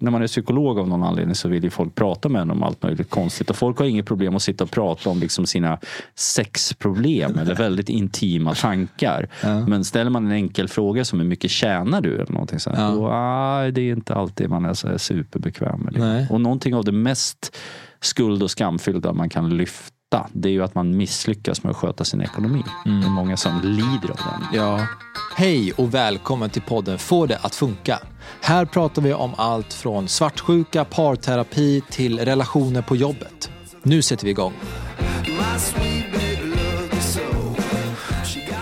när man är psykolog av någon anledning så vill ju folk prata med en om allt möjligt konstigt. Och folk har inget problem att sitta och prata om liksom sina sexproblem eller väldigt intima tankar. Ja. Men ställer man en enkel fråga som hur mycket tjänar du? Eller någonting sånt, Ja. då, ah, det är inte alltid man är så här superbekväm med det. Nej. Och någonting av det mest skuld och skamfyllda man kan lyfta det är ju att man misslyckas med att sköta sin ekonomi. Det är många som lider av den. Ja. Hej och välkommen till podden Få det att funka. Här pratar vi om allt från svartsjuka, parterapi till relationer på jobbet. Nu sätter vi igång.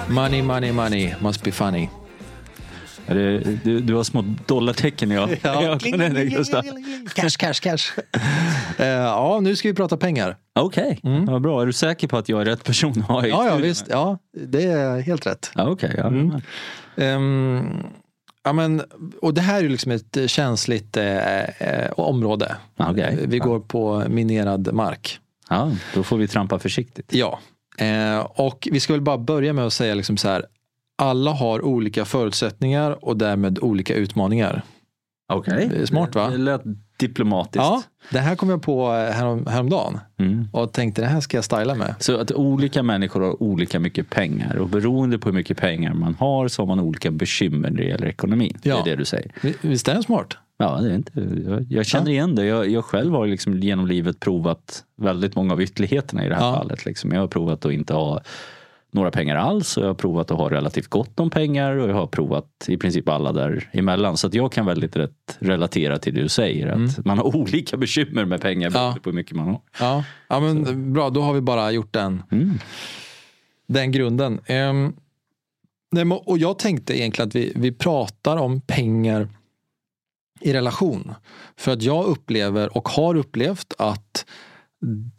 Money, money, money must be funny. Det, du, du har små dollartecken i ögonen just där. Cash, cash, cash. Eh, ja, nu ska vi prata pengar. Okej, vad bra. Är du säker på att jag är rätt person att ha i Ja, ja, visst. Ja, det är helt rätt. Ja, Okej, ja. Ehm, ja, men, och det här är ju liksom ett känsligt eh, eh, område. Okej. Vi går på minerad mark. ja, då får vi trampa försiktigt. Ja. Eh, och vi ska väl bara börja med att säga liksom så här. Alla har olika förutsättningar och därmed olika utmaningar. Okej. Det är smart, va? Det lät diplomatiskt. Ja, det här kom jag på eh, härom, häromdagen Mm. och tänkte det här ska jag styla med. Så att olika människor har olika mycket pengar och beroende på hur mycket pengar man har så har man olika bekymmer när det gäller ekonomin. Ja. Det är det du säger. Vi- Visst är den smart? Ja, det är inte, jag, jag känner igen det. Jag, jag själv har liksom genom livet provat väldigt många av ytterligheterna i det här Ja. fallet. Liksom. Jag har provat att inte ha några pengar alls och jag har provat att ha relativt gott om pengar och jag har provat i princip alla däremellan. Så att jag kan väldigt rätt relatera till det du säger. Att man har olika bekymmer med pengar beroende Ja. på hur mycket man har. Ja, ja men bra. Då har vi bara gjort den, Mm. den grunden. Ehm, nej, och jag tänkte egentligen att vi, vi pratar om pengar i relation. För att jag upplever och har upplevt att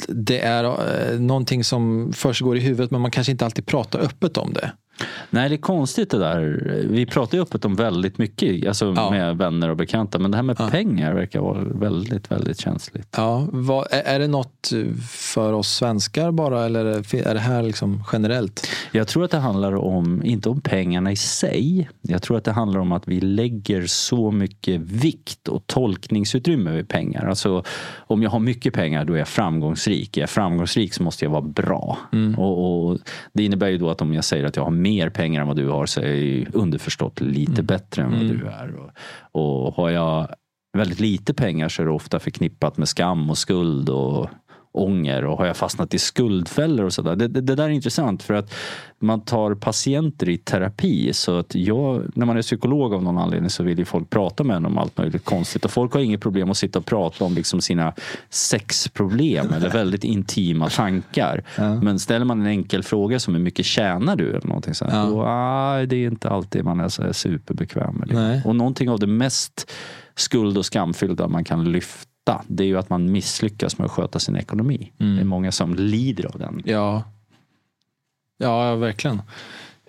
det är eh, någonting som försiggår i huvudet men man kanske inte alltid pratar öppet om det. Nej, det är konstigt det där. Vi pratar ju öppet om väldigt mycket alltså Ja. med vänner och bekanta. Men det här med Ja. pengar verkar vara väldigt, väldigt känsligt. Ja, vad, är, det något för oss svenskar bara eller är det här liksom generellt? Jag tror att det handlar om, inte om pengarna i sig. Jag tror att det handlar om att vi lägger så mycket vikt och tolkningsutrymme vid pengar. Alltså om jag har mycket pengar då är jag framgångsrik. Är jag framgångsrik så måste jag vara bra. Och, och Det innebär ju då att om jag säger att jag har mer pengar än vad du har så är jag ju underförstått lite bättre än vad du är. Och, och har jag väldigt lite pengar så är det ofta förknippat med skam och skuld och ånger och har jag fastnat i skuldfällor och sådär. Det, det, det där är intressant för att man tar patienter i terapi så att jag, när man är psykolog av någon anledning så vill ju folk prata med en om allt möjligt konstigt och folk har inget problem att sitta och prata om liksom sina sexproblem eller väldigt intima tankar. Men ställer man en enkel fråga som hur mycket tjänar du eller någonting sånt, Ja. då, ah, det är inte alltid man är så här superbekväm med det. Och någonting av det mest skuld och skamfyllda man kan lyfta det är ju att man misslyckas med att sköta sin ekonomi. Det är många som lider av den. Ja, ja verkligen.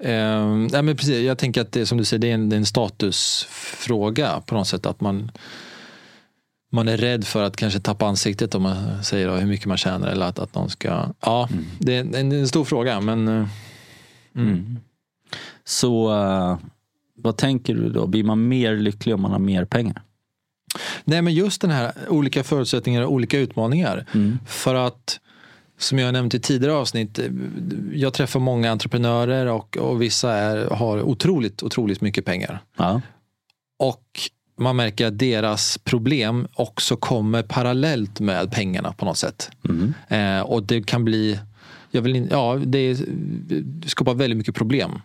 Ehm, nej, men precis, jag tänker att det som du säger, det är en, det är en statusfråga på något sätt. Att man, man är rädd för att kanske tappa ansiktet om man säger då, hur mycket man tjänar. Eller att, att någon ska... Ja, det, är en, det är en stor fråga. Men eh, Så eh, vad tänker du då? Blir man mer lycklig om man har mer pengar? Nej, men just den här olika förutsättningar och olika utmaningar. För att, som jag nämnt i tidigare avsnitt, jag träffar många entreprenörer och, och vissa är, har otroligt, otroligt mycket pengar. Ja. Och man märker att deras problem också kommer parallellt med pengarna på något sätt. Mm. Eh, och det kan bli, jag vill in, ja, det skapar väldigt mycket problem.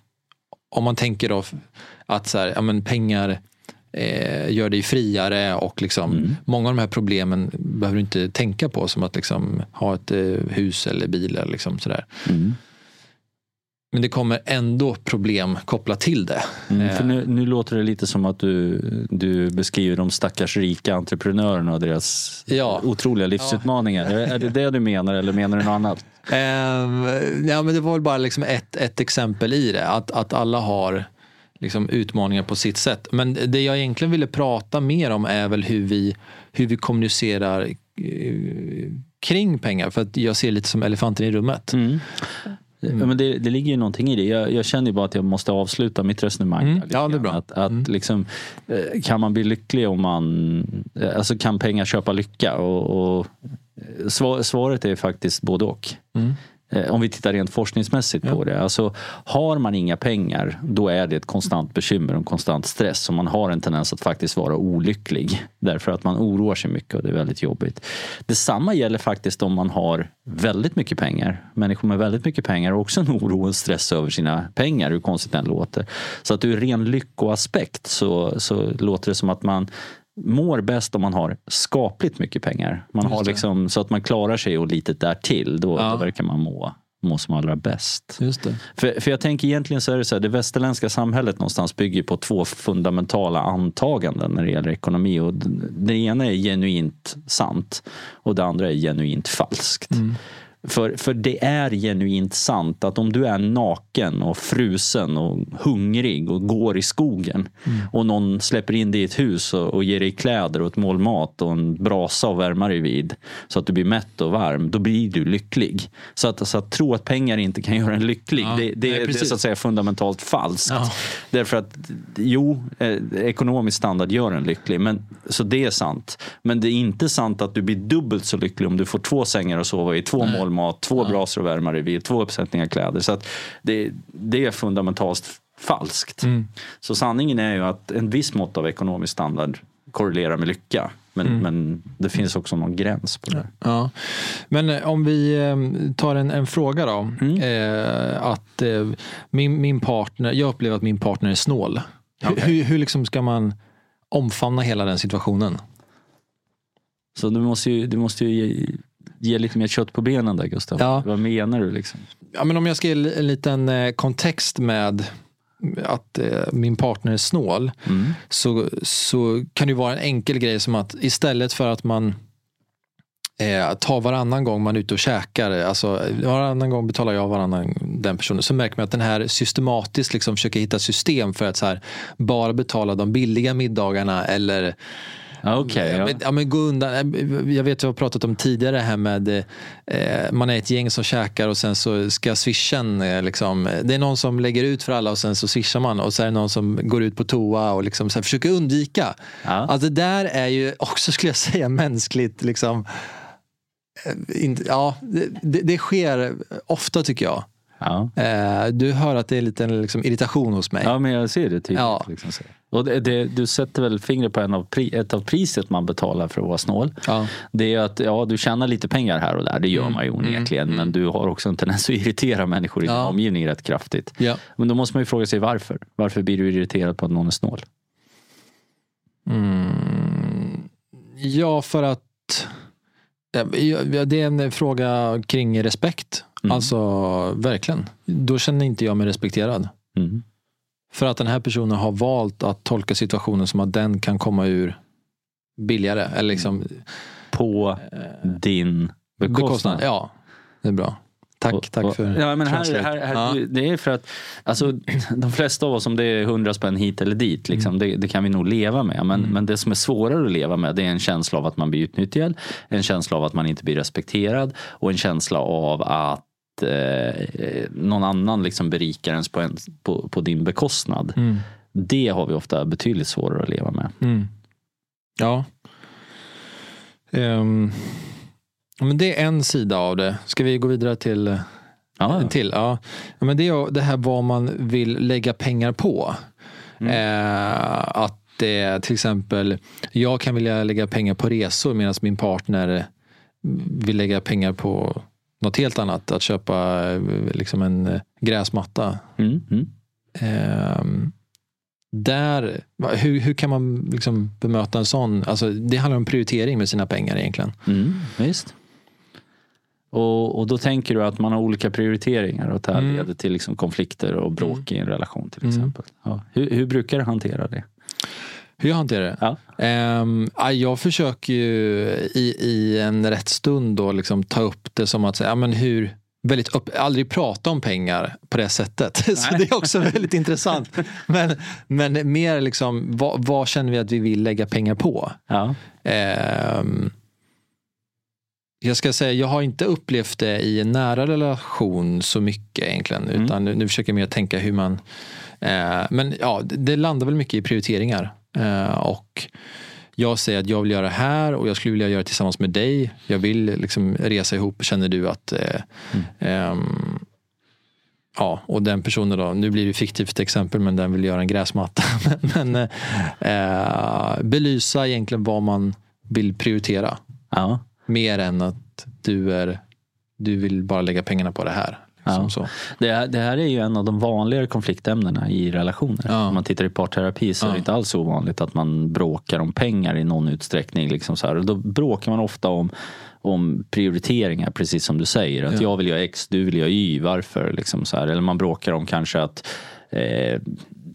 Om man tänker då att så här, ja, men pengar eh, gör dig friare och liksom, många av de här problemen behöver du inte tänka på som att liksom, ha ett eh, hus eller bil. Eller liksom sådär. Mm. Men det kommer ändå problem kopplat till det. Mm, Eh, för nu, nu låter det lite som att du, du beskriver de stackars rika entreprenörerna och deras Ja. otroliga livsutmaningar. Är, är det det du menar eller menar du något annat? Ehm, ja, men det var väl bara liksom ett, ett exempel i det. Att, att alla har liksom utmaningar på sitt sätt. Men det jag egentligen ville prata mer om är väl hur vi, hur vi kommunicerar eh, kring pengar. För att jag ser lite som elefanten i rummet. Mm. Mm. Ja, men det, det ligger ju någonting i det. Jag, jag känner ju bara att jag måste avsluta mitt resonemang. Mm. Ja, det är bra. Att, att Mm. liksom, eh, kan man bli lycklig om man... eh, Alltså kan pengar köpa lycka? Och, och svar, svaret är faktiskt både och. Eh, Om vi tittar rent forskningsmässigt på Ja. det. Alltså, har man inga pengar, då är det ett konstant bekymmer och en konstant stress. Och man har en tendens att faktiskt vara olycklig. Därför att man oroar sig mycket och det är väldigt jobbigt. Detsamma gäller faktiskt om man har väldigt mycket pengar. Människor med väldigt mycket pengar har också en oro och en stress över sina pengar, hur konstigt den låter. Så att ur ren lyckoaspekt så, så låter det som att man mår bäst om man har skapligt mycket pengar. Man har liksom, så att man klarar sig och lite därtill. Då, Ja. då verkar man må, må som allra bäst. Just det. För, för jag tänker egentligen så är det så här, det västerländska samhället någonstans bygger på två fundamentala antaganden när det gäller ekonomi. Och det ena är genuint sant och det andra är genuint falskt. För, för det är genuint sant att om du är naken och frusen och hungrig och går i skogen och någon släpper in dig i ett hus och, och ger dig kläder och ett mål mat och en brasa att värma dig vid så att du blir mätt och varm, då blir du lycklig. Så att, så att tro att pengar inte kan göra en lycklig, Ja, det, nej, det, det är så att säga fundamentalt falskt. Ja. Därför att jo, eh, ekonomisk standard gör en lycklig. Men, så det är sant. Men det är inte sant att du blir dubbelt så lycklig om du får två sängar att sova i, två mål mat, två brasor att värma vid, två uppsättningar kläder. Så det, det är fundamentalt falskt. Mm. Så sanningen är ju att en viss mått av ekonomisk standard korrelerar med lycka. Men, Mm. men det finns också någon gräns på det. Ja. Men eh, om vi eh, tar en, en fråga då. Mm. Eh, att eh, min, min partner, jag upplever att min partner är snål. Hur, Okej. hur, hur liksom ska man omfamna hela den situationen? Så du måste ju, du måste ju ge, lite mer kött på benen där Gustav. Ja. Vad menar du liksom? Ja, men om jag ska ge en liten eh, kontext med att eh, min partner är snål Mm. så, så kan det ju vara en enkel grej som att istället för att man eh, tar varannan gång man är ute och käkar, alltså varannan gång betalar jag varannan den personen, så märker man att den här systematiskt liksom försöker hitta system för att så här, bara betala de billiga middagarna eller Ja, Okej, Ja, men, ja, men gå undan. Jag vet att jag har pratat om tidigare här med eh, man är ett gäng som käkar och sen så ska swishen eh, liksom, det är någon som lägger ut för alla och sen så swishar man och så är det någon som går ut på toa och liksom så här försöker undvika. Ja. Alltså det där är ju också skulle jag säga mänskligt liksom eh, ja, det, det, det sker ofta tycker jag. Ja. Eh, du hör att det är lite liksom, irritation hos mig. ja, men jag ser det tydligt. Ja. Liksom. Och det, det, du sätter väl fingret på en av pri, ett av priset man betalar för att vara snål. Ja. Det är att ja, du tjänar lite pengar här och där, det gör Mm, man ju mm, onekligen. Men du har också en tendens att irritera människor i din Ja. omgivning rätt kraftigt. Ja. Men då måste man ju fråga sig varför. Varför blir du irriterad på att någon är snål? Mm, ja, för att det är en fråga kring respekt. Mm. Alltså verkligen. Då känner inte jag mig respekterad. Mm. För att den här personen har valt att tolka situationen som att den kan komma ur billigare. Eller liksom På din bekostnad. bekostnad. Ja, det är bra. Tack, Och- tack och- för ja, men här, här, här, Ja. Det är för att alltså, de flesta av oss, om det är hundra spänn hit eller dit, liksom, det, det kan vi nog leva med. Men, Mm. men det som är svårare att leva med det är en känsla av att man blir utnyttjad, en känsla av att man inte blir respekterad och en känsla av att eh, någon annan liksom berikar ens på, en, på, på din bekostnad. Mm. Det har vi ofta betydligt svårare att leva med. Mm. Ja. Ehm, men det är en sida av det. Ska vi gå vidare till Ja, En till, ja. Ja, Men det är det här vad man vill lägga pengar på. Mm. Eh, att det till exempel, jag kan vilja lägga pengar på resor medan min partner vill lägga pengar på något helt annat. Att köpa eh, liksom en eh, gräsmatta. Mm, mm. Ehm, där, hur, hur kan man liksom bemöta en sån? Alltså, det handlar om prioritering med sina pengar egentligen. Mm, visst. Och, och då tänker du att man har olika prioriteringar och att det här Mm. leder till liksom konflikter och bråk i en relation till Mm. exempel. Ja. Hur, hur brukar du hantera det? Hur jag hanterar det? Ja. Ja, jag försöker ju i, i en rätt stund då liksom ta upp det som att säga, ja, men hur, väldigt upp, aldrig prata om pengar på det sättet. Så det är också väldigt intressant. Men, men mer liksom, vad, vad känner vi att vi vill lägga pengar på? Ja. Ehm, jag ska säga, jag har inte upplevt det i en nära relation så mycket egentligen. Mm. Utan nu, nu försöker jag mer tänka hur man... Eh, men ja, det landar väl mycket i prioriteringar. Eh, och jag säger att jag vill göra det här och jag skulle vilja göra det tillsammans med dig. Jag vill liksom resa ihop. Känner du att... Eh, ehm, Ja, och den personen då, nu blir det fiktivt exempel, men den vill göra en gräsmatta. men eh, belysa egentligen vad man vill prioritera. Ja. Mer än att du, är, du vill bara lägga pengarna på det här. Liksom Ja. Det, här- det här är ju en av de vanligare konfliktämnena i relationer. Ja. Om man tittar i parterapi så är det Ja. inte alls ovanligt att man bråkar om pengar i någon utsträckning. Liksom så här. Och då bråkar man ofta om, om prioriteringar, precis som du säger. Att Ja. jag vill göra X, du vill göra Y, varför? Liksom så här. Eller man bråkar om kanske att eh,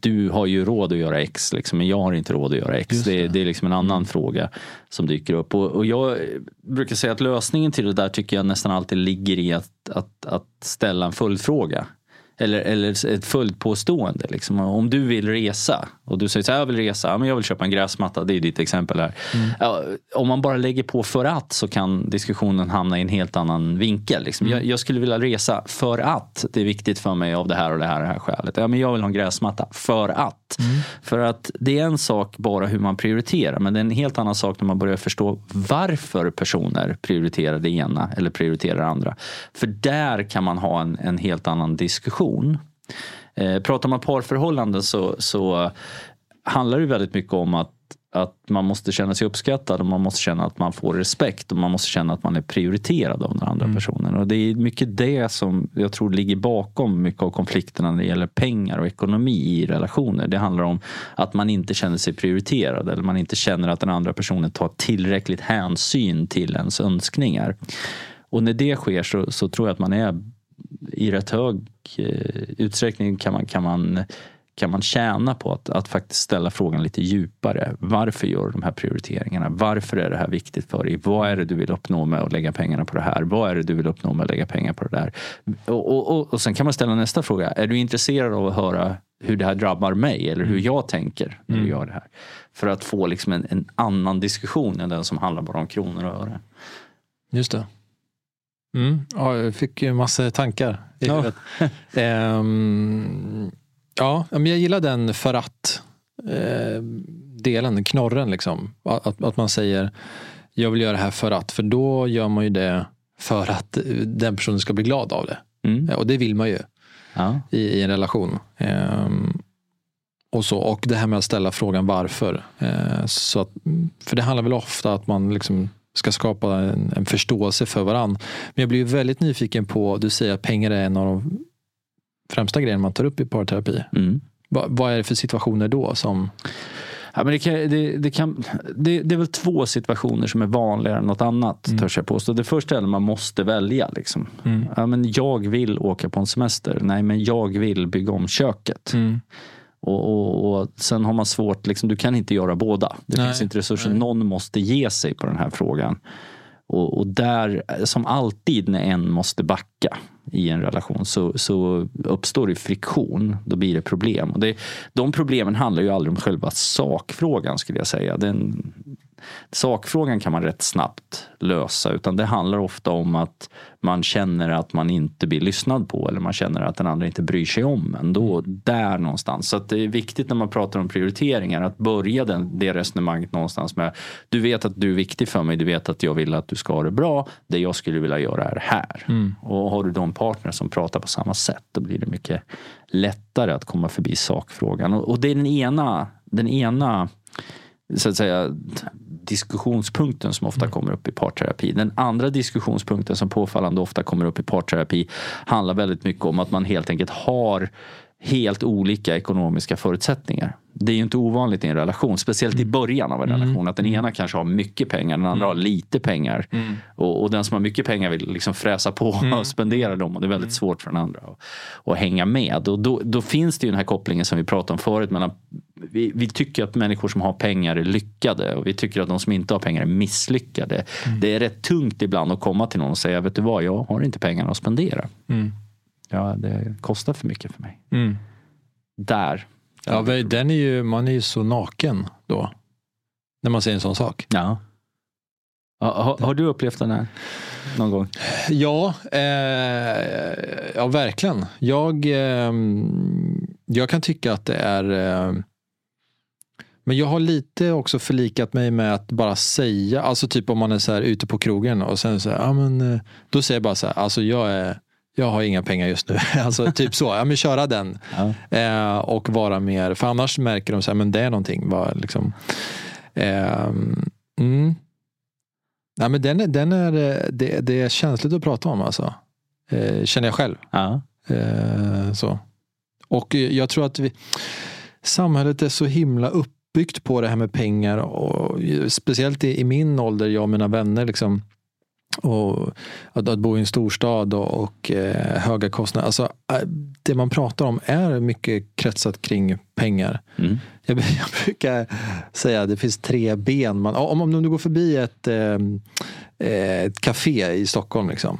du har ju råd att göra X, liksom, men jag har inte råd att göra X. Det, det. det är liksom en annan fråga som dyker upp. Och, och jag brukar säga att lösningen till det där tycker jag nästan alltid ligger i att, att, att ställa en följdfråga. Eller, eller ett följdpåstående. Liksom. Om du vill resa och du säger så här, jag vill resa, men jag vill köpa en gräsmatta, det är ditt exempel här. Ja, om man bara lägger på för att så kan diskussionen hamna i en helt annan vinkel. Liksom. Jag, jag skulle vilja resa för att det är viktigt för mig av det här och det här, och det här skälet. Ja, men jag vill ha en gräsmatta för att. För att det är en sak bara hur man prioriterar men det är en helt annan sak när man börjar förstå varför personer prioriterar det ena eller prioriterar det andra. För där kan man ha en, en helt annan diskussion. Eh, pratar man parförhållanden så, så handlar det väldigt mycket om att, att man måste känna sig uppskattad och man måste känna att man får respekt och man måste känna att man är prioriterad av den andra personen. Och det är mycket det som jag tror ligger bakom mycket av konflikterna när det gäller pengar och ekonomi i relationer. Det handlar om att man inte känner sig prioriterad eller man inte känner att den andra personen tar tillräckligt hänsyn till ens önskningar. Och när det sker så, så tror jag att man är i rätt hög utsträckning kan man, kan man, kan man tjäna på att, att faktiskt ställa frågan lite djupare. Varför gör du de här prioriteringarna? Varför är det här viktigt för dig? Vad är det du vill uppnå med att lägga pengarna på det här? Vad är det du vill uppnå med att lägga pengar på det där? Och, och, och, och sen kan man ställa nästa fråga. Är du intresserad av att höra hur det här drabbar mig eller hur jag tänker när du gör det här? För att få liksom en, en annan diskussion än den som handlar bara om kronor och öre. Just det. Mm. Ja, jag fick ju massa tankar i Ja. huvudet. Ehm, ja, men jag gillar den för att eh, delen, knorren liksom. Att, att man säger jag vill göra det här för att, för då gör man ju det för att eh, den personen ska bli glad av det. Mm. Och det vill man ju Ja. i, i en relation. Ehm, och, så, och det här med att ställa frågan varför. Eh, så att, för det handlar väl ofta att man liksom ska skapa en, en förståelse för varandra. Men jag blir väldigt nyfiken på, du säger att pengar är en av de främsta grejerna man tar upp i parterapi. Mm. Va, vad är det för situationer då? som Ja, men det, kan, det, det, kan, det, det är väl två situationer som är vanligare än något annat, Mm. törs jag påstå. Det första är när man måste välja. Liksom. Mm. Ja, men jag vill åka på en semester. Nej, men jag vill bygga om köket. Mm. Och, och, och Sen har man svårt, liksom, du kan inte göra båda. Det Nej, finns inte resurser. nej. Någon måste ge sig på den här frågan. Och, och där, som alltid när en måste backa i en relation så, så uppstår det friktion. Då blir det problem. Och det, de problemen handlar ju aldrig om själva sakfrågan skulle jag säga. Den, sakfrågan kan man rätt snabbt lösa. Utan det handlar ofta om att man känner att man inte blir lyssnad på eller man känner att den andra inte bryr sig om en. Då, där någonstans. Så att det är viktigt när man pratar om prioriteringar att börja den, det resonemanget någonstans med du vet att du är viktig för mig, du vet att jag vill att du ska ha det bra. Det jag skulle vilja göra är här. Och har du de partner som pratar på samma sätt då blir det mycket lättare att komma förbi sakfrågan. Och, och det är den ena, den ena så att säga, diskussionspunkten som ofta kommer upp i parterapi. Den andra diskussionspunkten som påfallande ofta kommer upp i parterapi handlar väldigt mycket om att man helt enkelt har helt olika ekonomiska förutsättningar. Det är ju inte ovanligt i en relation, speciellt i början av en relation. Att den ena kanske har mycket pengar, den andra har lite pengar. Och, och den som har mycket pengar vill liksom fräsa på och spendera dem. Och det är väldigt svårt för den andra att, att hänga med. Och då, då finns det ju den här kopplingen som vi pratade om förut. Mellan, vi, vi tycker att människor som har pengar är lyckade och vi tycker att de som inte har pengar är misslyckade. Det är rätt tungt ibland att komma till någon och säga, vet du vad, jag har inte pengarna att spendera. Ja, det kostar för mycket för mig. Mm. Där. Ja, den är ju, man är ju så naken då. När man säger en sån sak. Ja. Har, har du upplevt den här någon gång? Ja, eh, ja verkligen. Jag, eh, jag kan tycka att det är... Eh, men jag har lite också förlikat mig med att bara säga, alltså typ om man är så här ute på krogen och sen så här, ja men, eh, då säger jag bara så här, alltså jag är jag har inga pengar just nu. alltså typ så, ja men köra den. Ja. Eh, och vara mer, för annars märker de så här, men det är någonting. Bara, liksom, eh, mm. Nej, men den är, den är, det, det är känsligt att prata om alltså. Eh, känner jag själv. Ja. Eh, så. Och jag tror att vi, samhället är så himla uppbyggt på det här med pengar. Och speciellt i, i min ålder, jag och mina vänner. Liksom, och att, att, bo i en storstad och, och eh, höga kostnader. Alltså, eh, det man pratar om är mycket kretsat kring pengar. Mm. Jag, jag, brukar säga att det finns tre ben. Man, om, om du går förbi ett, eh, ett café i Stockholm liksom,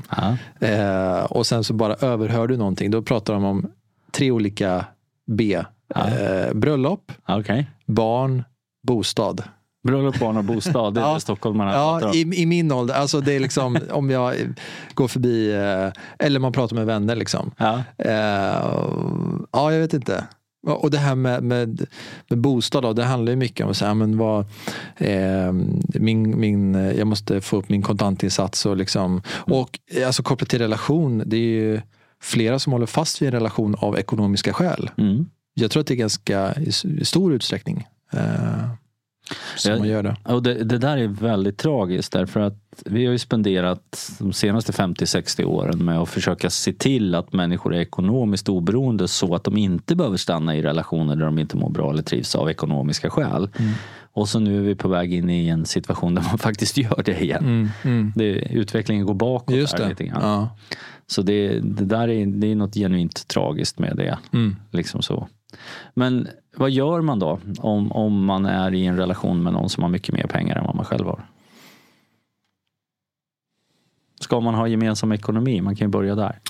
eh, och sen så bara överhör du någonting. Då pratar de om tre olika B. Eh, bröllop, okay. barn, bostad. Bröllop, barn och bostad, det är ja, stockholmarna Ja, i, i, min ålder. Alltså det är liksom om jag går förbi, eh, eller man pratar med vänner liksom. Ja, uh, ja jag vet inte. Och det här med, med, med bostad, då, det handlar ju mycket om att men vad, eh, min, min, jag måste få upp min kontantinsats. Och, liksom, mm. och alltså, kopplat till relation, det är ju flera som håller fast vid en relation av ekonomiska skäl. Mm. Jag tror att det är ganska i, stor utsträckning. Eh, som man gör det. Och det, det, där är väldigt tragiskt därför att vi har ju spenderat de senaste 50-60 åren med att försöka se till att människor är ekonomiskt oberoende så att de inte behöver stanna i relationer där de inte mår bra eller trivs av ekonomiska skäl. Mm. Och så nu är vi på väg in i en situation där man faktiskt gör det igen. Mm, mm. Det, utvecklingen går bakåt Just det. lite grann. Ja. Så det, det, där är, det är något genuint tragiskt med det. Mm. Liksom så. Men vad gör man då om, om man är i en relation med någon som har mycket mer pengar än vad man själv har? Ska man ha gemensam ekonomi? Man kan ju börja där.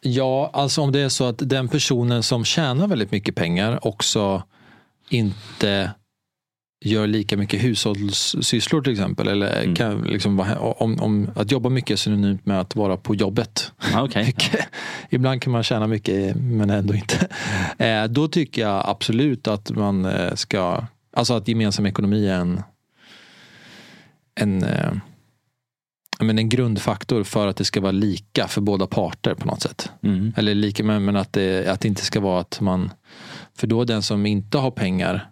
Ja, alltså om det är så att den personen som tjänar väldigt mycket pengar också inte gör lika mycket hushållssysslor till exempel. Eller mm. kan liksom, om, om, att jobba mycket är synonymt med att vara på jobbet. Ah, okay. Ibland kan man tjäna mycket men ändå inte. Eh, då tycker jag absolut att man eh, ska, alltså att gemensam ekonomi är en, en, eh, men en grundfaktor för att det ska vara lika för båda parter på något sätt. Mm. Eller lika men att det, att det inte ska vara att man, för då den som inte har pengar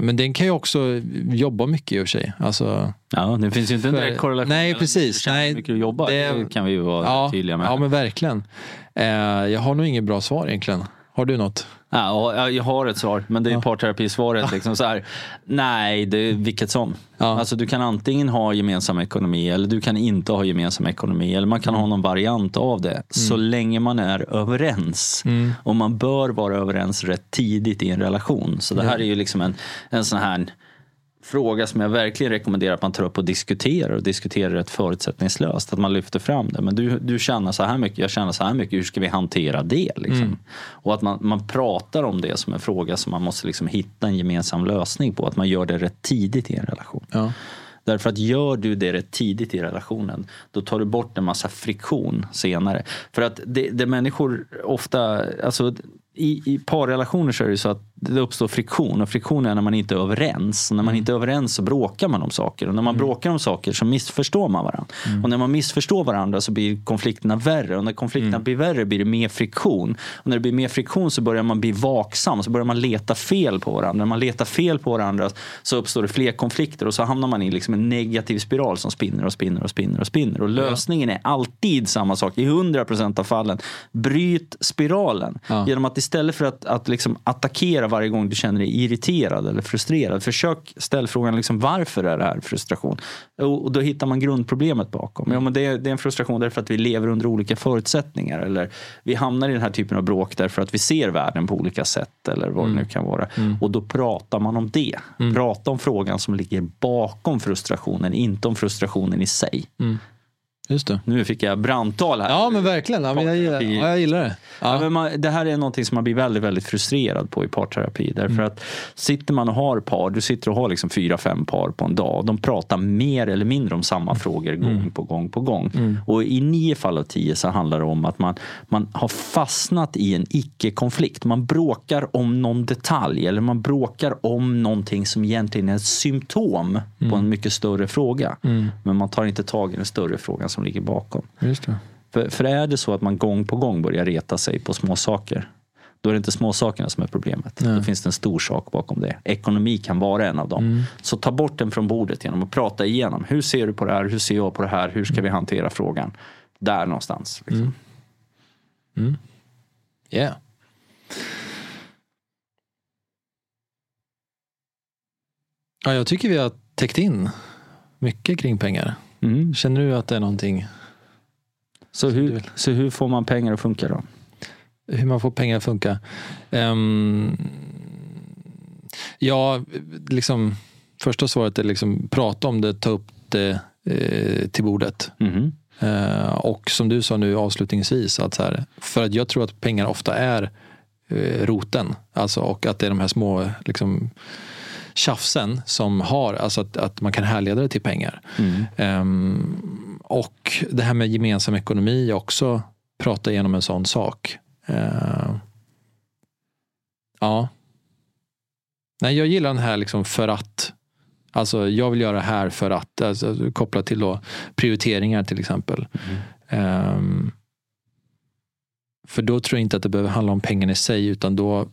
men den kan ju också jobba mycket i och för sig. Alltså, ja, det finns ju inte en direkt korrelation. Nej, precis. Nej, mycket du jobbar, det, det kan vi ju vara ja, tydliga med. Ja, men verkligen. Eh, jag har nog inget bra svar egentligen. Har du något? Ja, jag har ett svar, men det är ja. parterapisvaret. Liksom så här, nej, det är vilket som. Ja. Alltså, du kan antingen ha gemensam ekonomi eller du kan inte ha gemensam ekonomi. Eller man kan mm. ha någon variant av det. Mm. Så länge man är överens. Mm. Och man bör vara överens rätt tidigt i en relation. Så det här är ju liksom en, en sån här fråga som jag verkligen rekommenderar att man tar upp och diskuterar och diskuterar rätt förutsättningslöst. Att man lyfter fram det. Men du, du tjänar så här mycket, jag tjänar så här mycket. Hur ska vi hantera det? Liksom? Mm. Och att man, man pratar om det som en fråga som man måste liksom hitta en gemensam lösning på. Att man gör det rätt tidigt i en relation. Ja. Därför att gör du det rätt tidigt i relationen då tar du bort en massa friktion senare. För att det, det människor ofta, alltså i, i parrelationer så är det så att det uppstår friktion och friktion är när man inte är överens. Och när man mm. inte är överens så bråkar man om saker och när man mm. bråkar om saker så missförstår man varandra. Mm. Och när man missförstår varandra så blir konflikterna värre och när konflikterna mm. blir värre blir det mer friktion. Och när det blir mer friktion så börjar man bli vaksam, så börjar man leta fel på varandra. När man letar fel på varandra så uppstår det fler konflikter och så hamnar man i liksom en negativ spiral som spinner och spinner och spinner och spinner. Och lösningen är alltid samma sak i 100% av fallen. Bryt spiralen ja. genom att istället för att, att liksom attackera varje gång du känner dig irriterad eller frustrerad. Försök ställa frågan liksom, varför är det här frustration? Och, då hittar man grundproblemet bakom. Ja, men det, är, det är en frustration därför att vi lever under olika förutsättningar. Eller vi hamnar i den här typen av bråk därför att vi ser världen på olika sätt. Eller vad mm. det nu kan vara. Mm. Och då pratar man om det. Mm. Prata om frågan som ligger bakom frustrationen, inte om frustrationen i sig. Mm. Just det. Nu fick jag brandtal här. Ja men verkligen, ja, men jag, gillar, ja, jag gillar det. Ja. Ja. men man, det här är någonting som man blir väldigt, väldigt frustrerad på i parterapi. Därför Mm. att sitter man och har par, du sitter och har liksom fyra, fem par på en dag. De pratar mer eller mindre om samma Mm. frågor gång på gång på gång. Och i nio fall av tio så handlar det om att man, man har fastnat i en icke-konflikt. Man bråkar om någon detalj eller man bråkar om någonting som egentligen är ett symptom Mm. på en mycket större fråga. Men man tar inte tag i den större frågan som ligger bakom. För, för är det så att man gång på gång börjar reta sig på små saker då är det inte småsakerna som är problemet. Nej. Då finns det en stor sak bakom det. Ekonomi kan vara en av dem. Så ta bort den från bordet genom att prata igenom. Hur ser du på det här? Hur ser jag på det här? Hur ska vi hantera frågan? Där någonstans. Liksom. Yeah. Ja, jag tycker vi har täckt in mycket kring pengar. Mm. Känner du att det är någonting, Så, hur, så hur får man pengar att funka då? hur man får pengar att funka? Ehm, ja, liksom, första svaret är liksom prata om det, ta upp det eh, till bordet. Mhm. Eh, och som du sa nu avslutningsvis, att så här, för att jag tror att pengar ofta är eh, roten. Alltså, och att det är de här små liksom, tjafsen som har, alltså att, att man kan härleda det till pengar. Mm. Ehm, och det här med gemensam ekonomi också, prata igenom en sån sak. Ehm, ja. Nej, jag gillar den här liksom för att. Alltså jag vill göra det här för att, alltså, kopplat till då prioriteringar till exempel. Ehm, för då tror jag inte att det behöver handla om pengarna i sig utan då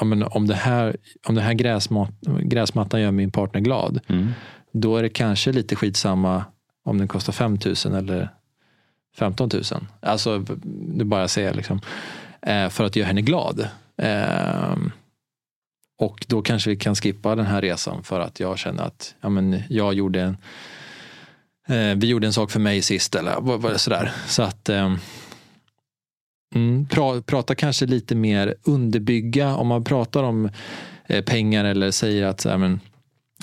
ja, men om det här, om det här gräsmat, gräsmattan gör min partner glad Mm. då är det kanske lite skitsamma om den kostar 5 000 eller 15 000. Alltså, det bara jag säger liksom. Eh, för att göra henne glad. Eh, och då kanske vi kan skippa den här resan för att jag känner att ja, men jag gjorde en eh, vi gjorde en sak för mig sist eller sådär. Så att eh, mm, pra, prata kanske lite mer underbygga om man pratar om eh, pengar eller säger att här, men,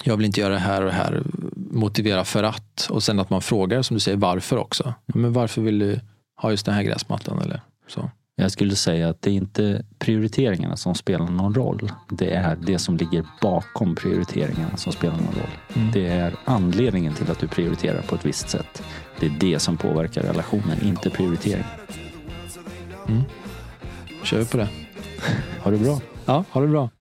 jag vill inte göra det här och det här. Motivera för att. Och sen att man frågar, som du säger, varför också. Men varför vill du ha just den här gräsmattan? Eller så. Jag skulle säga att det är inte prioriteringarna som spelar någon roll. Det är det som ligger bakom prioriteringarna som spelar någon roll. Det är anledningen till att du prioriterar på ett visst sätt. Det är det som påverkar relationen, inte prioriteringen. Kör vi på det. Ha det bra. Ja, ha det bra.